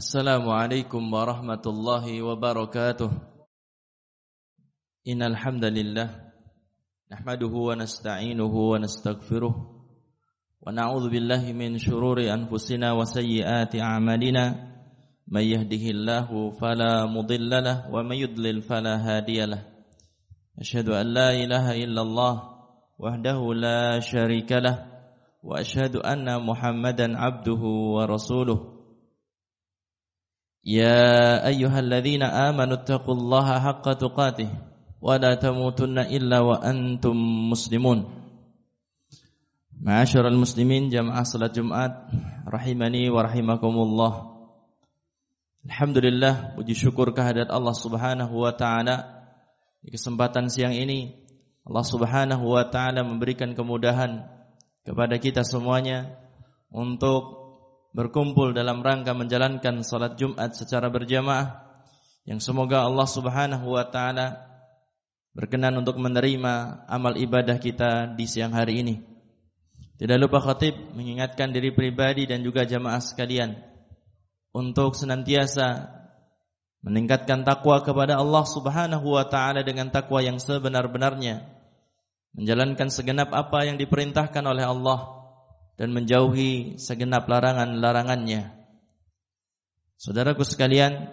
Assalamualaikum warahmatullahi wabarakatuh. Innal alhamdulillah. nahmaduhu wa nasta'inuhu wa nastaghfiruh wa na'udzu min shururi anfusina wa sayyiati a'malina may yahdihillahu fala mudilla wa may yudlil fala. Ashhadu an la ilaha illallah wahdahu la syarika wa ashhadu anna Muhammadan abduhu wa rasuluh. يا أيها الذين آمنوا اتقوا الله حق تقاته ولا تموتن إلا وأنتم مسلمون معاشر المسلمين جماعة صلاة جمعات rahimani wa rahimakumullah Alhamdulillah puji syukur kehadirat Allah Subhanahu wa taala di kesempatan siang ini Allah Subhanahu wa taala memberikan kemudahan kepada kita semuanya untuk berkumpul dalam rangka menjalankan salat Jumat secara berjamaah yang semoga Allah Subhanahu wa taala berkenan untuk menerima amal ibadah kita di siang hari ini. Tidak lupa khatib mengingatkan diri pribadi dan juga jamaah sekalian untuk senantiasa meningkatkan takwa kepada Allah Subhanahu wa taala dengan takwa yang sebenar-benarnya, menjalankan segenap apa yang diperintahkan oleh Allah dan menjauhi segenap larangan-larangannya. Saudaraku sekalian,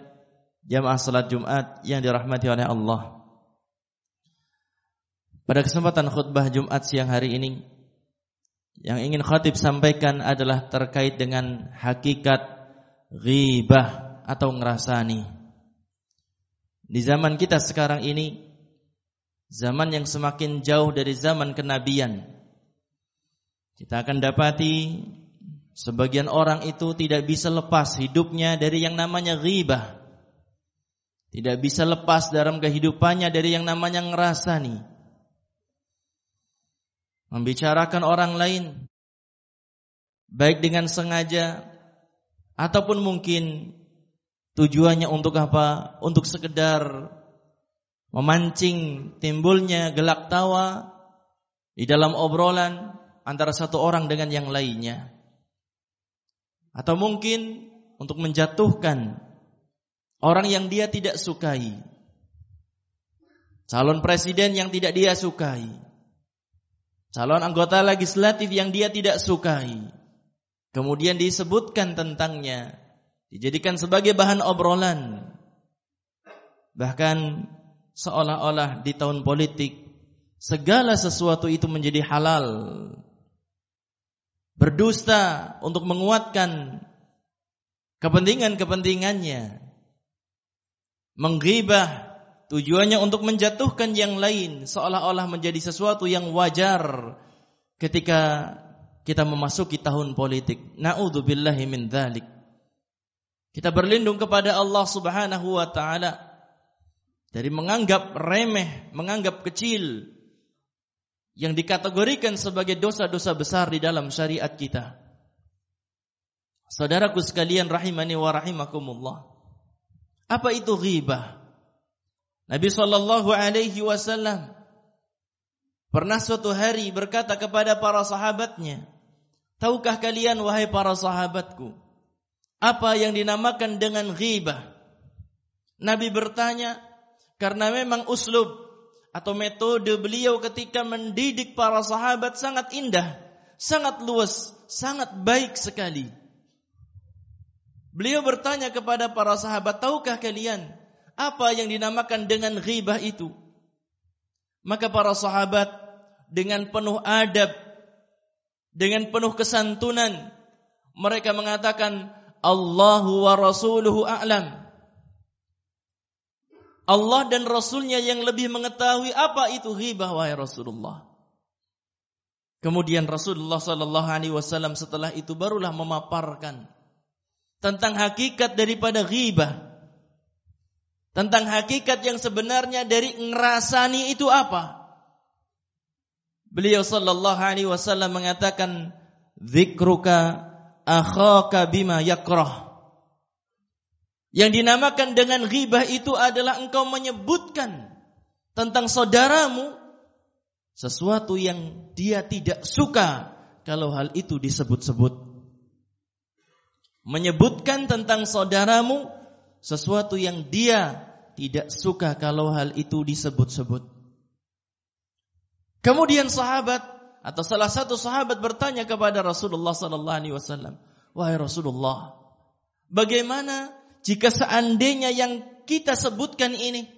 jamaah salat Jumat yang dirahmati oleh Allah. Pada kesempatan khutbah Jumat siang hari ini, yang ingin khatib sampaikan adalah terkait dengan hakikat ghibah atau ngerasani. Di zaman kita sekarang ini, zaman yang semakin jauh dari zaman kenabian, kita akan dapati sebagian orang itu tidak bisa lepas hidupnya dari yang namanya ghibah. Tidak bisa lepas dalam kehidupannya dari yang namanya ngerasani. Membicarakan orang lain baik dengan sengaja ataupun mungkin tujuannya untuk apa? Untuk sekedar memancing timbulnya gelak tawa di dalam obrolan antara satu orang dengan yang lainnya. Atau mungkin untuk menjatuhkan orang yang dia tidak sukai. Calon presiden yang tidak dia sukai. Calon anggota legislatif yang dia tidak sukai. Kemudian disebutkan tentangnya. Dijadikan sebagai bahan obrolan. Bahkan seolah-olah di tahun politik segala sesuatu itu menjadi halal berdusta untuk menguatkan kepentingan-kepentingannya, menggibah tujuannya untuk menjatuhkan yang lain seolah-olah menjadi sesuatu yang wajar ketika kita memasuki tahun politik. Nauzubillahi min dzalik. Kita berlindung kepada Allah Subhanahu wa taala dari menganggap remeh, menganggap kecil yang dikategorikan sebagai dosa-dosa besar di dalam syariat kita. Saudaraku sekalian rahimani wa rahimakumullah. Apa itu ghibah? Nabi sallallahu alaihi wasallam pernah suatu hari berkata kepada para sahabatnya, "Tahukah kalian wahai para sahabatku, apa yang dinamakan dengan ghibah?" Nabi bertanya, karena memang uslub atau metode beliau ketika mendidik para sahabat sangat indah, sangat luas, sangat baik sekali. Beliau bertanya kepada para sahabat, "Tahukah kalian apa yang dinamakan dengan ghibah itu?" Maka para sahabat dengan penuh adab, dengan penuh kesantunan, mereka mengatakan, "Allahu wa rasuluhu a'lam." Allah dan Rasulnya yang lebih mengetahui apa itu ghibah wahai Rasulullah. Kemudian Rasulullah Sallallahu Alaihi Wasallam setelah itu barulah memaparkan tentang hakikat daripada ghibah, tentang hakikat yang sebenarnya dari ngerasani itu apa. Beliau Sallallahu Alaihi Wasallam mengatakan, "Zikruka akhaka bima yakrah." Yang dinamakan dengan ghibah itu adalah engkau menyebutkan tentang saudaramu sesuatu yang dia tidak suka kalau hal itu disebut-sebut. menyebutkan tentang saudaramu sesuatu yang dia tidak suka kalau hal itu disebut-sebut. Kemudian sahabat atau salah satu sahabat bertanya kepada Rasulullah sallallahu alaihi wasallam, "Wahai Rasulullah, bagaimana jika seandainya yang kita sebutkan ini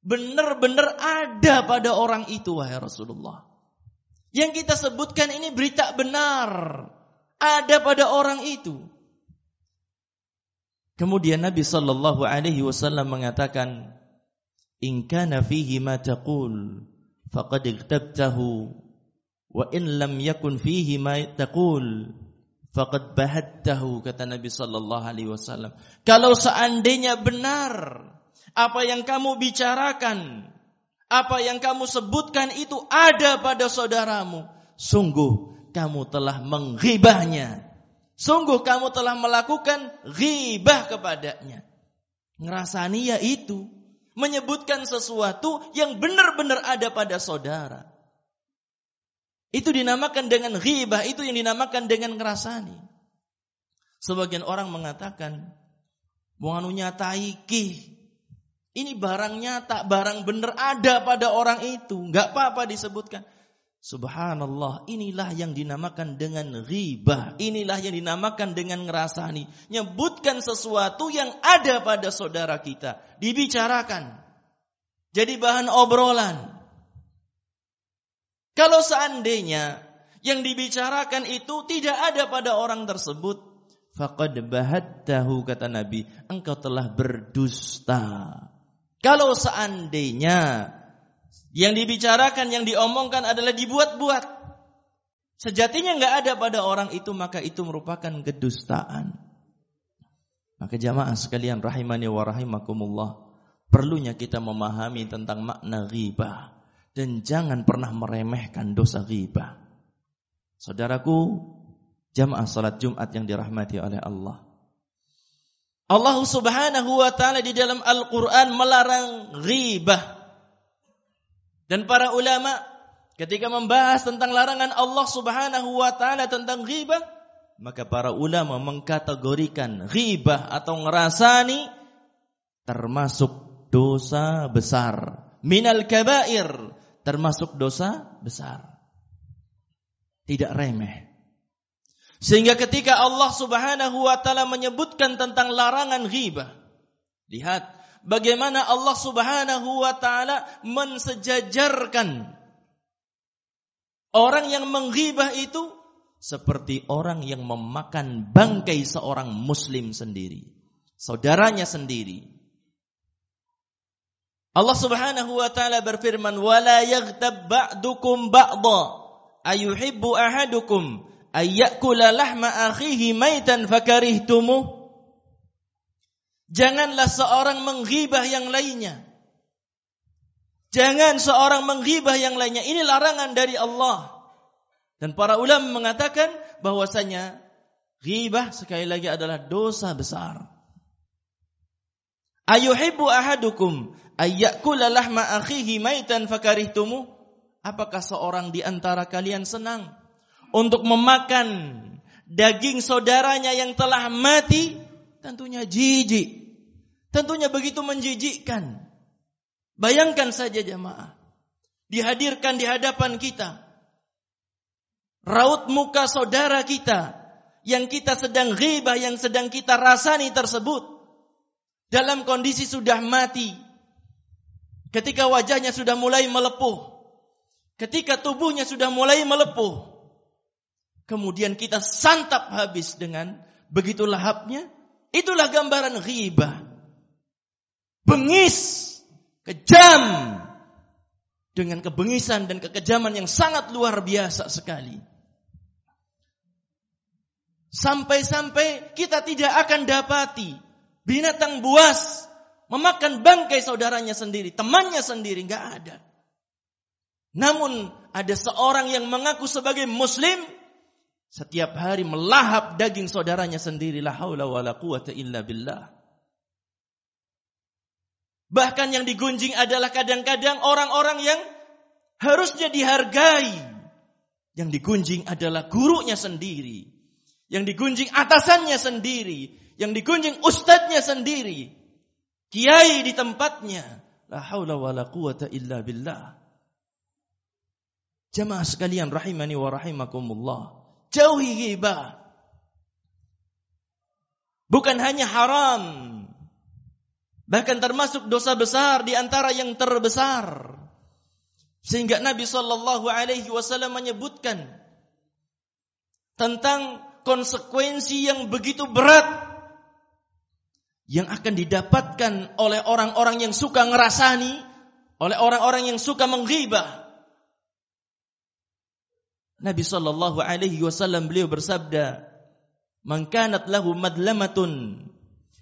benar-benar ada pada orang itu wahai Rasulullah?" Yang kita sebutkan ini berita benar ada pada orang itu. Kemudian Nabi sallallahu alaihi wasallam mengatakan, "In kana fihi ma taqul faqad wa in lam yakun fihi ma taqul faqad bahattahu," kata Nabi sallallahu alaihi wasallam. Kalau seandainya benar apa yang kamu bicarakan, apa yang kamu sebutkan itu ada pada saudaramu, sungguh kamu telah menghibahnya Sungguh kamu telah melakukan ghibah kepadanya. Ngerasani ya itu. Menyebutkan sesuatu yang benar-benar ada pada saudara. Itu dinamakan dengan ghibah. Itu yang dinamakan dengan ngerasani. Sebagian orang mengatakan. Bukan nyata iki. Ini barang nyata, barang benar ada pada orang itu. Gak apa-apa disebutkan. Subhanallah, inilah yang dinamakan dengan ghibah. Inilah yang dinamakan dengan ngerasani. Nyebutkan sesuatu yang ada pada saudara kita. Dibicarakan. Jadi bahan obrolan. Kalau seandainya yang dibicarakan itu tidak ada pada orang tersebut. Faqad bahattahu kata Nabi. Engkau telah berdusta. Kalau seandainya yang dibicarakan, yang diomongkan adalah dibuat-buat. Sejatinya nggak ada pada orang itu, maka itu merupakan kedustaan. Maka jamaah sekalian rahimani wa rahimakumullah. Perlunya kita memahami tentang makna ghibah. Dan jangan pernah meremehkan dosa ghibah. Saudaraku, jamaah salat Jumat yang dirahmati oleh Allah. Allah subhanahu wa ta'ala di dalam Al-Quran melarang ghibah dan para ulama ketika membahas tentang larangan Allah Subhanahu wa taala tentang ghibah, maka para ulama mengkategorikan ghibah atau ngerasani termasuk dosa besar. Minal kabair termasuk dosa besar. Tidak remeh. Sehingga ketika Allah Subhanahu wa taala menyebutkan tentang larangan ghibah, lihat bagaimana Allah Subhanahu wa taala mensejajarkan orang yang menghibah itu seperti orang yang memakan bangkai seorang muslim sendiri, saudaranya sendiri. Allah Subhanahu wa taala berfirman, "Wala yaghtab ba'dukum ba'dha, ayuhibbu ahadukum ayyakula lahma akhihi maitan fakarihtumuh?" Janganlah seorang menghibah yang lainnya. Jangan seorang menghibah yang lainnya. Ini larangan dari Allah. Dan para ulama mengatakan bahwasanya ghibah sekali lagi adalah dosa besar. Ayuhibbu ahadukum ayyakula lahma akhihi maitan fakarihtumu? Apakah seorang di antara kalian senang untuk memakan daging saudaranya yang telah mati? Tentunya jijik. Tentunya begitu menjijikkan. Bayangkan saja jamaah. Dihadirkan di hadapan kita. Raut muka saudara kita. Yang kita sedang ghibah, yang sedang kita rasani tersebut. Dalam kondisi sudah mati. Ketika wajahnya sudah mulai melepuh. Ketika tubuhnya sudah mulai melepuh. Kemudian kita santap habis dengan begitu lahapnya. Itulah gambaran ghibah bengis, kejam, dengan kebengisan dan kekejaman yang sangat luar biasa sekali. Sampai-sampai kita tidak akan dapati binatang buas memakan bangkai saudaranya sendiri, temannya sendiri, nggak ada. Namun ada seorang yang mengaku sebagai muslim setiap hari melahap daging saudaranya sendiri la haula wala quwata illa billah. Bahkan yang digunjing adalah kadang-kadang orang-orang yang harusnya dihargai. Yang digunjing adalah gurunya sendiri. Yang digunjing atasannya sendiri. Yang digunjing ustadznya sendiri. Kiai di tempatnya. La haula wa la quwata illa billah. Jamaah sekalian rahimani wa rahimakumullah. Jauhi ghibah. Bukan hanya haram. Bahkan termasuk dosa besar di antara yang terbesar. Sehingga Nabi Shallallahu Alaihi Wasallam menyebutkan tentang konsekuensi yang begitu berat yang akan didapatkan oleh orang-orang yang suka ngerasani, oleh orang-orang yang suka menghibah. Nabi Shallallahu Alaihi Wasallam beliau bersabda, "Man kanat lahu madlamatun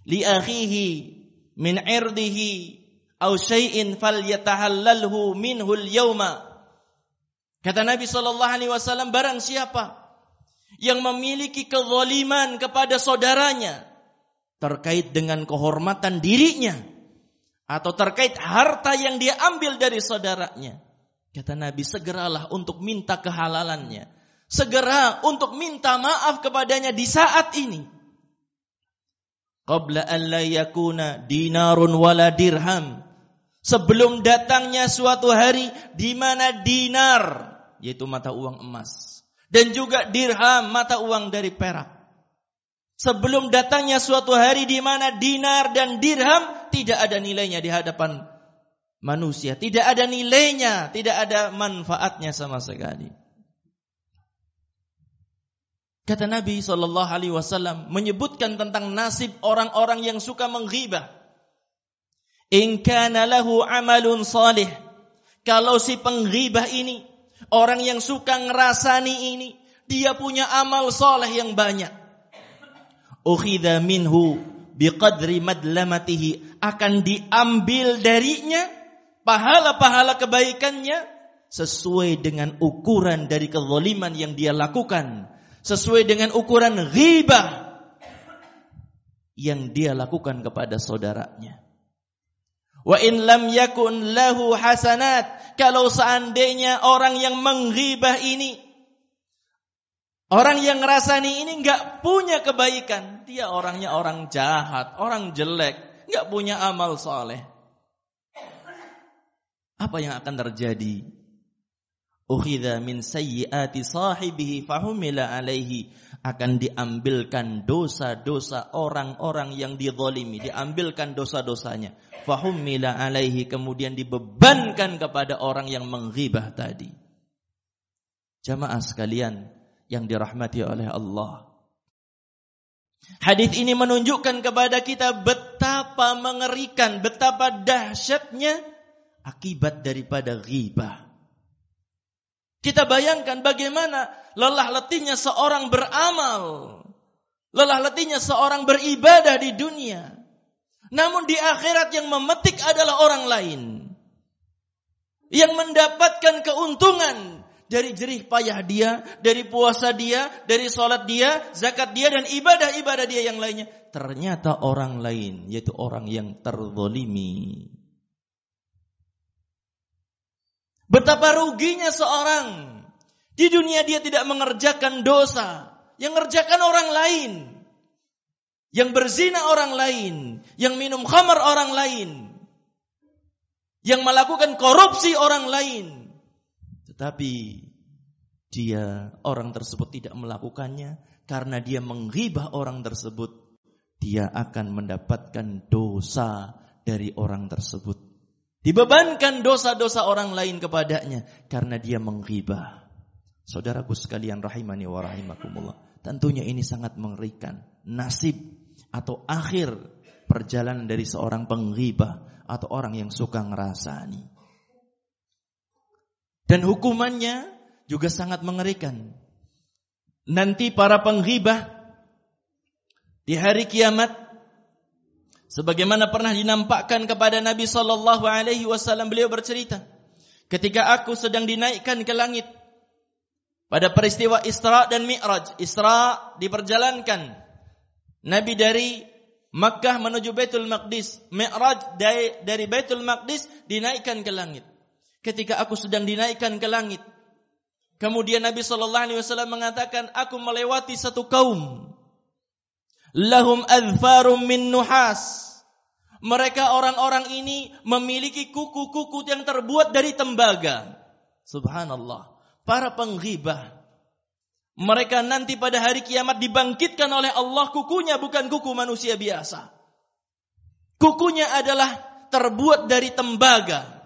li akhihi min irdihi aw syai'in falyatahallalhu minhu al-yawma. Kata Nabi sallallahu alaihi wasallam barang siapa yang memiliki kezaliman kepada saudaranya terkait dengan kehormatan dirinya atau terkait harta yang dia ambil dari saudaranya. Kata Nabi, segeralah untuk minta kehalalannya. Segera untuk minta maaf kepadanya di saat ini qabla an la yakuna dinarun wala dirham sebelum datangnya suatu hari di mana dinar yaitu mata uang emas dan juga dirham mata uang dari perak sebelum datangnya suatu hari di mana dinar dan dirham tidak ada nilainya di hadapan manusia tidak ada nilainya tidak ada manfaatnya sama sekali Kata Nabi Shallallahu Alaihi Wasallam menyebutkan tentang nasib orang-orang yang suka menghibah. In kana lahu amalun salih. Kalau si penghibah ini, orang yang suka ngerasani ini, dia punya amal soleh yang banyak. Ukhidha minhu biqadri madlamatihi. Akan diambil darinya pahala-pahala kebaikannya sesuai dengan ukuran dari kezaliman yang dia lakukan sesuai dengan ukuran ghibah yang dia lakukan kepada saudaranya. Wa in lam yakun lahu hasanat, kalau seandainya orang yang menghibah ini orang yang ngerasani ini enggak punya kebaikan, dia orangnya orang jahat, orang jelek, enggak punya amal soleh. Apa yang akan terjadi? ukhidha min sayyiati sahibihi fahumila alaihi. Akan diambilkan dosa-dosa orang-orang yang dizalimi diambilkan dosa-dosanya. Fahumila alaihi. Kemudian dibebankan kepada orang yang menghibah tadi. Jamaah sekalian yang dirahmati oleh Allah Hadis ini menunjukkan kepada kita betapa mengerikan, betapa dahsyatnya akibat daripada ghibah. Kita bayangkan bagaimana lelah letihnya seorang beramal. Lelah letihnya seorang beribadah di dunia. Namun di akhirat yang memetik adalah orang lain. Yang mendapatkan keuntungan dari jerih payah dia, dari puasa dia, dari sholat dia, zakat dia, dan ibadah-ibadah dia yang lainnya. Ternyata orang lain, yaitu orang yang terzolimi. Betapa ruginya seorang. Di dunia dia tidak mengerjakan dosa. Yang mengerjakan orang lain. Yang berzina orang lain. Yang minum khamar orang lain. Yang melakukan korupsi orang lain. Tetapi dia orang tersebut tidak melakukannya karena dia menghibah orang tersebut. Dia akan mendapatkan dosa dari orang tersebut. Dibebankan dosa-dosa orang lain kepadanya karena dia menghibah. Saudaraku sekalian rahimani wa rahimakumullah. Tentunya ini sangat mengerikan. Nasib atau akhir perjalanan dari seorang penghibah atau orang yang suka ngerasani. Dan hukumannya juga sangat mengerikan. Nanti para penghibah di hari kiamat Sebagaimana pernah dinampakkan kepada Nabi sallallahu alaihi wasallam beliau bercerita, ketika aku sedang dinaikkan ke langit pada peristiwa Isra dan Mi'raj. Isra diperjalankan Nabi dari Makkah menuju Baitul Maqdis, Mi'raj dari, dari Baitul Maqdis dinaikkan ke langit. Ketika aku sedang dinaikkan ke langit, Kemudian Nabi Shallallahu Alaihi Wasallam mengatakan, aku melewati satu kaum, lahum adfarum min nuhas. Mereka orang-orang ini memiliki kuku-kuku yang terbuat dari tembaga. Subhanallah. Para penghibah. Mereka nanti pada hari kiamat dibangkitkan oleh Allah kukunya bukan kuku manusia biasa. Kukunya adalah terbuat dari tembaga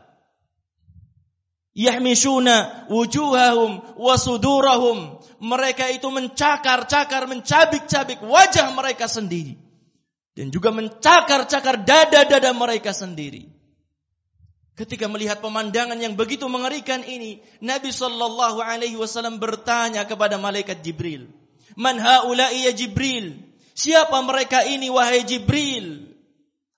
yahmishuna wujuhahum wa sudurahum. Mereka itu mencakar-cakar mencabik-cabik wajah mereka sendiri. Dan juga mencakar-cakar dada-dada mereka sendiri. Ketika melihat pemandangan yang begitu mengerikan ini Nabi sallallahu alaihi wasallam bertanya kepada malaikat Jibril man haula'i ya Jibril? Siapa mereka ini wahai Jibril?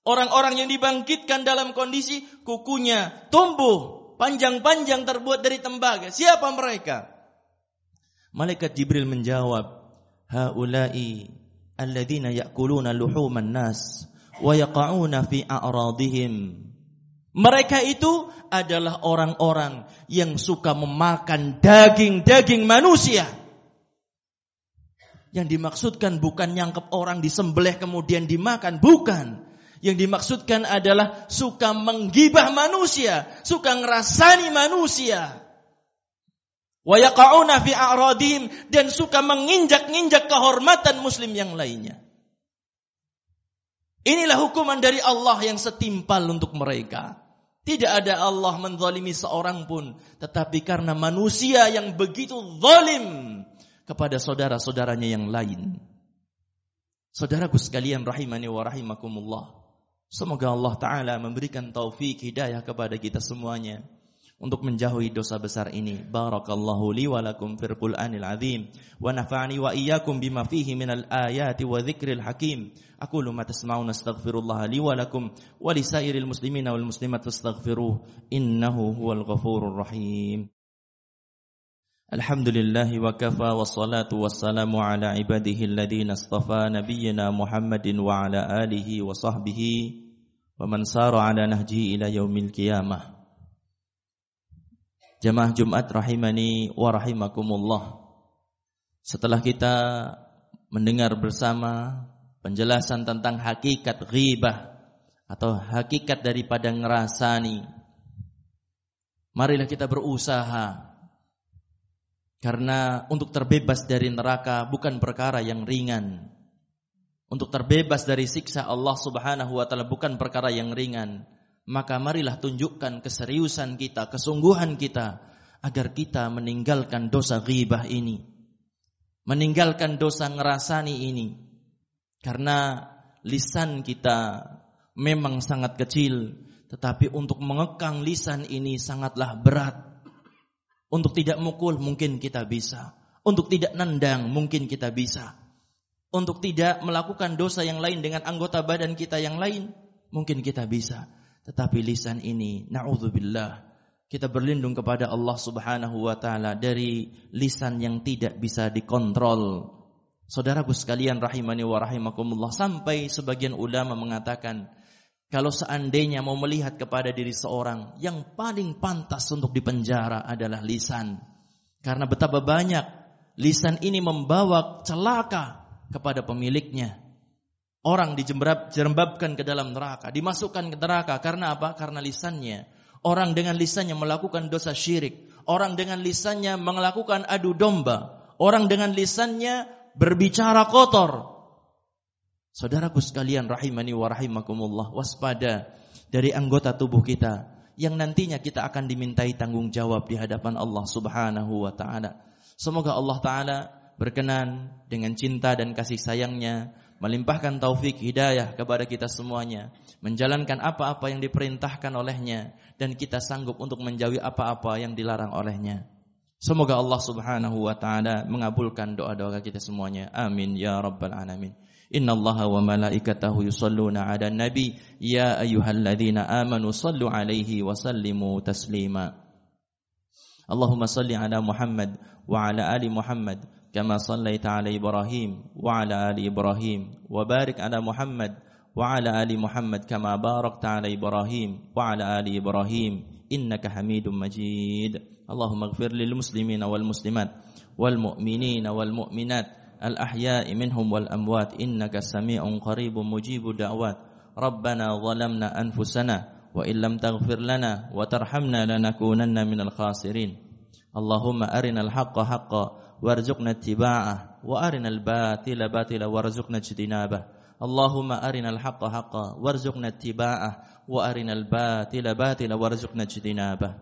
Orang-orang yang dibangkitkan dalam kondisi kukunya tumbuh panjang-panjang terbuat dari tembaga. Siapa mereka? Malaikat Jibril menjawab, "Haula'i alladzina ya'kuluna luhuman nas wa yaqa'una fi a'radihim." Mereka itu adalah orang-orang yang suka memakan daging-daging manusia. Yang dimaksudkan bukan nyangkep orang disembelih kemudian dimakan, bukan. Yang dimaksudkan adalah suka menggibah manusia, suka ngerasani manusia. Wa yaqa'una fi a'radihim dan suka menginjak-injak kehormatan muslim yang lainnya. Inilah hukuman dari Allah yang setimpal untuk mereka. Tidak ada Allah menzalimi seorang pun. Tetapi karena manusia yang begitu zalim kepada saudara-saudaranya yang lain. Saudaraku sekalian rahimani wa rahimakumullah. Semoga Allah Ta'ala memberikan taufik hidayah kepada kita semuanya untuk menjauhi dosa besar ini. Barakallahu li wa lakum fil Qur'anil azim wa nafa'ani wa iyyakum bima fihi minal ayati wa dzikril hakim. Aku ma tasma'un astaghfirullah li wa lakum wa li sairil muslimina wal muslimat fastaghfiruh innahu huwal ghafurur rahim. Alhamdulillah wa kafa wa salatu wa salamu ala ibadihi alladhina istafa nabiyyina Muhammadin wa ala alihi wa sahbihi wa man sara ala nahji ila yaumil. Jamaah Jumat rahimani wa. Setelah kita mendengar bersama penjelasan tentang hakikat ghibah atau hakikat daripada ngerasani. Marilah kita berusaha karena untuk terbebas dari neraka bukan perkara yang ringan untuk terbebas dari siksa Allah Subhanahu wa taala bukan perkara yang ringan. Maka marilah tunjukkan keseriusan kita, kesungguhan kita agar kita meninggalkan dosa ghibah ini. Meninggalkan dosa ngerasani ini. Karena lisan kita memang sangat kecil, tetapi untuk mengekang lisan ini sangatlah berat. Untuk tidak mukul mungkin kita bisa. Untuk tidak nendang mungkin kita bisa untuk tidak melakukan dosa yang lain dengan anggota badan kita yang lain, mungkin kita bisa. Tetapi lisan ini, na'udzubillah, kita berlindung kepada Allah Subhanahu wa taala dari lisan yang tidak bisa dikontrol. Saudaraku sekalian rahimani wa rahimakumullah, sampai sebagian ulama mengatakan kalau seandainya mau melihat kepada diri seorang yang paling pantas untuk dipenjara adalah lisan. Karena betapa banyak lisan ini membawa celaka kepada pemiliknya. Orang dijerembabkan ke dalam neraka, dimasukkan ke neraka karena apa? Karena lisannya. Orang dengan lisannya melakukan dosa syirik. Orang dengan lisannya melakukan adu domba. Orang dengan lisannya berbicara kotor. Saudaraku sekalian rahimani wa rahimakumullah, waspada dari anggota tubuh kita yang nantinya kita akan dimintai tanggung jawab di hadapan Allah Subhanahu wa taala. Semoga Allah taala berkenan dengan cinta dan kasih sayangnya melimpahkan taufik hidayah kepada kita semuanya menjalankan apa-apa yang diperintahkan olehnya dan kita sanggup untuk menjauhi apa-apa yang dilarang olehnya. Semoga Allah Subhanahu wa taala mengabulkan doa-doa kita semuanya. Amin ya rabbal alamin. Wa malaikatahu yusalluna ala nabi. Ya ayyuhalladzina amanu sallu alaihi wa sallimu taslima. Allahumma salli ala Muhammad wa ala ali Muhammad كما صليت على إبراهيم وعلى آل إبراهيم وبارك على محمد وعلى آل محمد كما باركت على إبراهيم وعلى آل إبراهيم. إنك حميد مجيد. اللهم اغفر للمسلمين والمسلمات والمؤمنين والمؤمنات الأحياء منهم والأموات. إنك سميع قريب مجيب دعوات ربنا ظلمنا أنفسنا وإن لم تغفر لنا وترحمنا لنكونن من الخاسرين. اللهم أرنا الحق حقا وارزقنا اتباعه وأرنا الباطل باطلا وارزقنا اجتنابه. اللهم أرنا الحق حقا وارزقنا اتباعه وأرنا الباطل باطلا وارزقنا اجتنابه.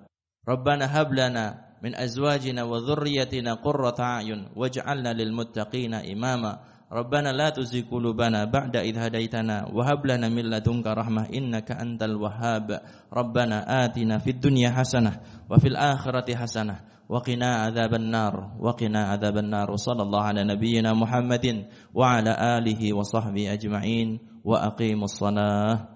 ربنا هب لنا من أزواجنا وذريتنا قرة أعين واجعلنا للمتقين إماما. ربنا لا تزغ قلوبنا بعد إذ هديتنا وهب لنا من لدنك رحمة إنك أنت الوهاب. ربنا آتنا في الدنيا حسنة وفي الآخرة حسنة وقنا عذاب النار وقنا عذاب النار. وصلى الله على نبينا محمد وعلى آله وصحبه أجمعين وأقيموا الصلاة.